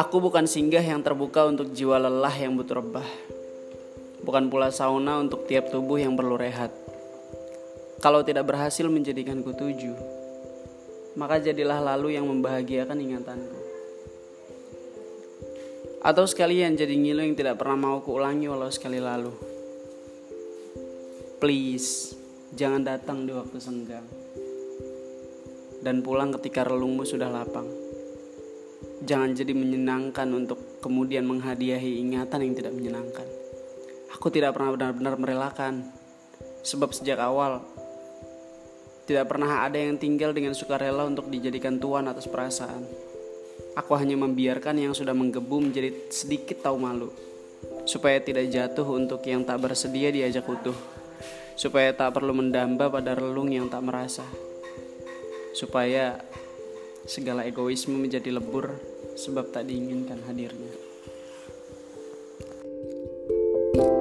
Aku bukan singgah yang terbuka untuk jiwa lelah yang butuh rebah. Bukan pula sauna untuk tiap tubuh yang perlu rehat. Kalau tidak berhasil menjadikanku tuju, maka jadilah lalu yang membahagiakan ingatanku. Atau sekalian jadi ngilu yang tidak pernah mau kuulangi walau sekali lalu. Please, jangan datang di waktu senggang. Dan pulang ketika relungmu sudah lapang. Jangan jadi menyenangkan untuk kemudian menghadiahi ingatan yang tidak menyenangkan. Aku tidak pernah benar-benar merelakan. Sebab sejak awal tidak pernah ada yang tinggal dengan sukarela untuk dijadikan tuan atas perasaan. Aku hanya membiarkan yang sudah menggebu menjadi sedikit tahu malu. Supaya tidak jatuh untuk yang tak bersedia diajak utuh. Supaya tak perlu mendamba pada relung yang tak merasa. Supaya segala egoisme menjadi lebur sebab tak diinginkan hadirnya. thank you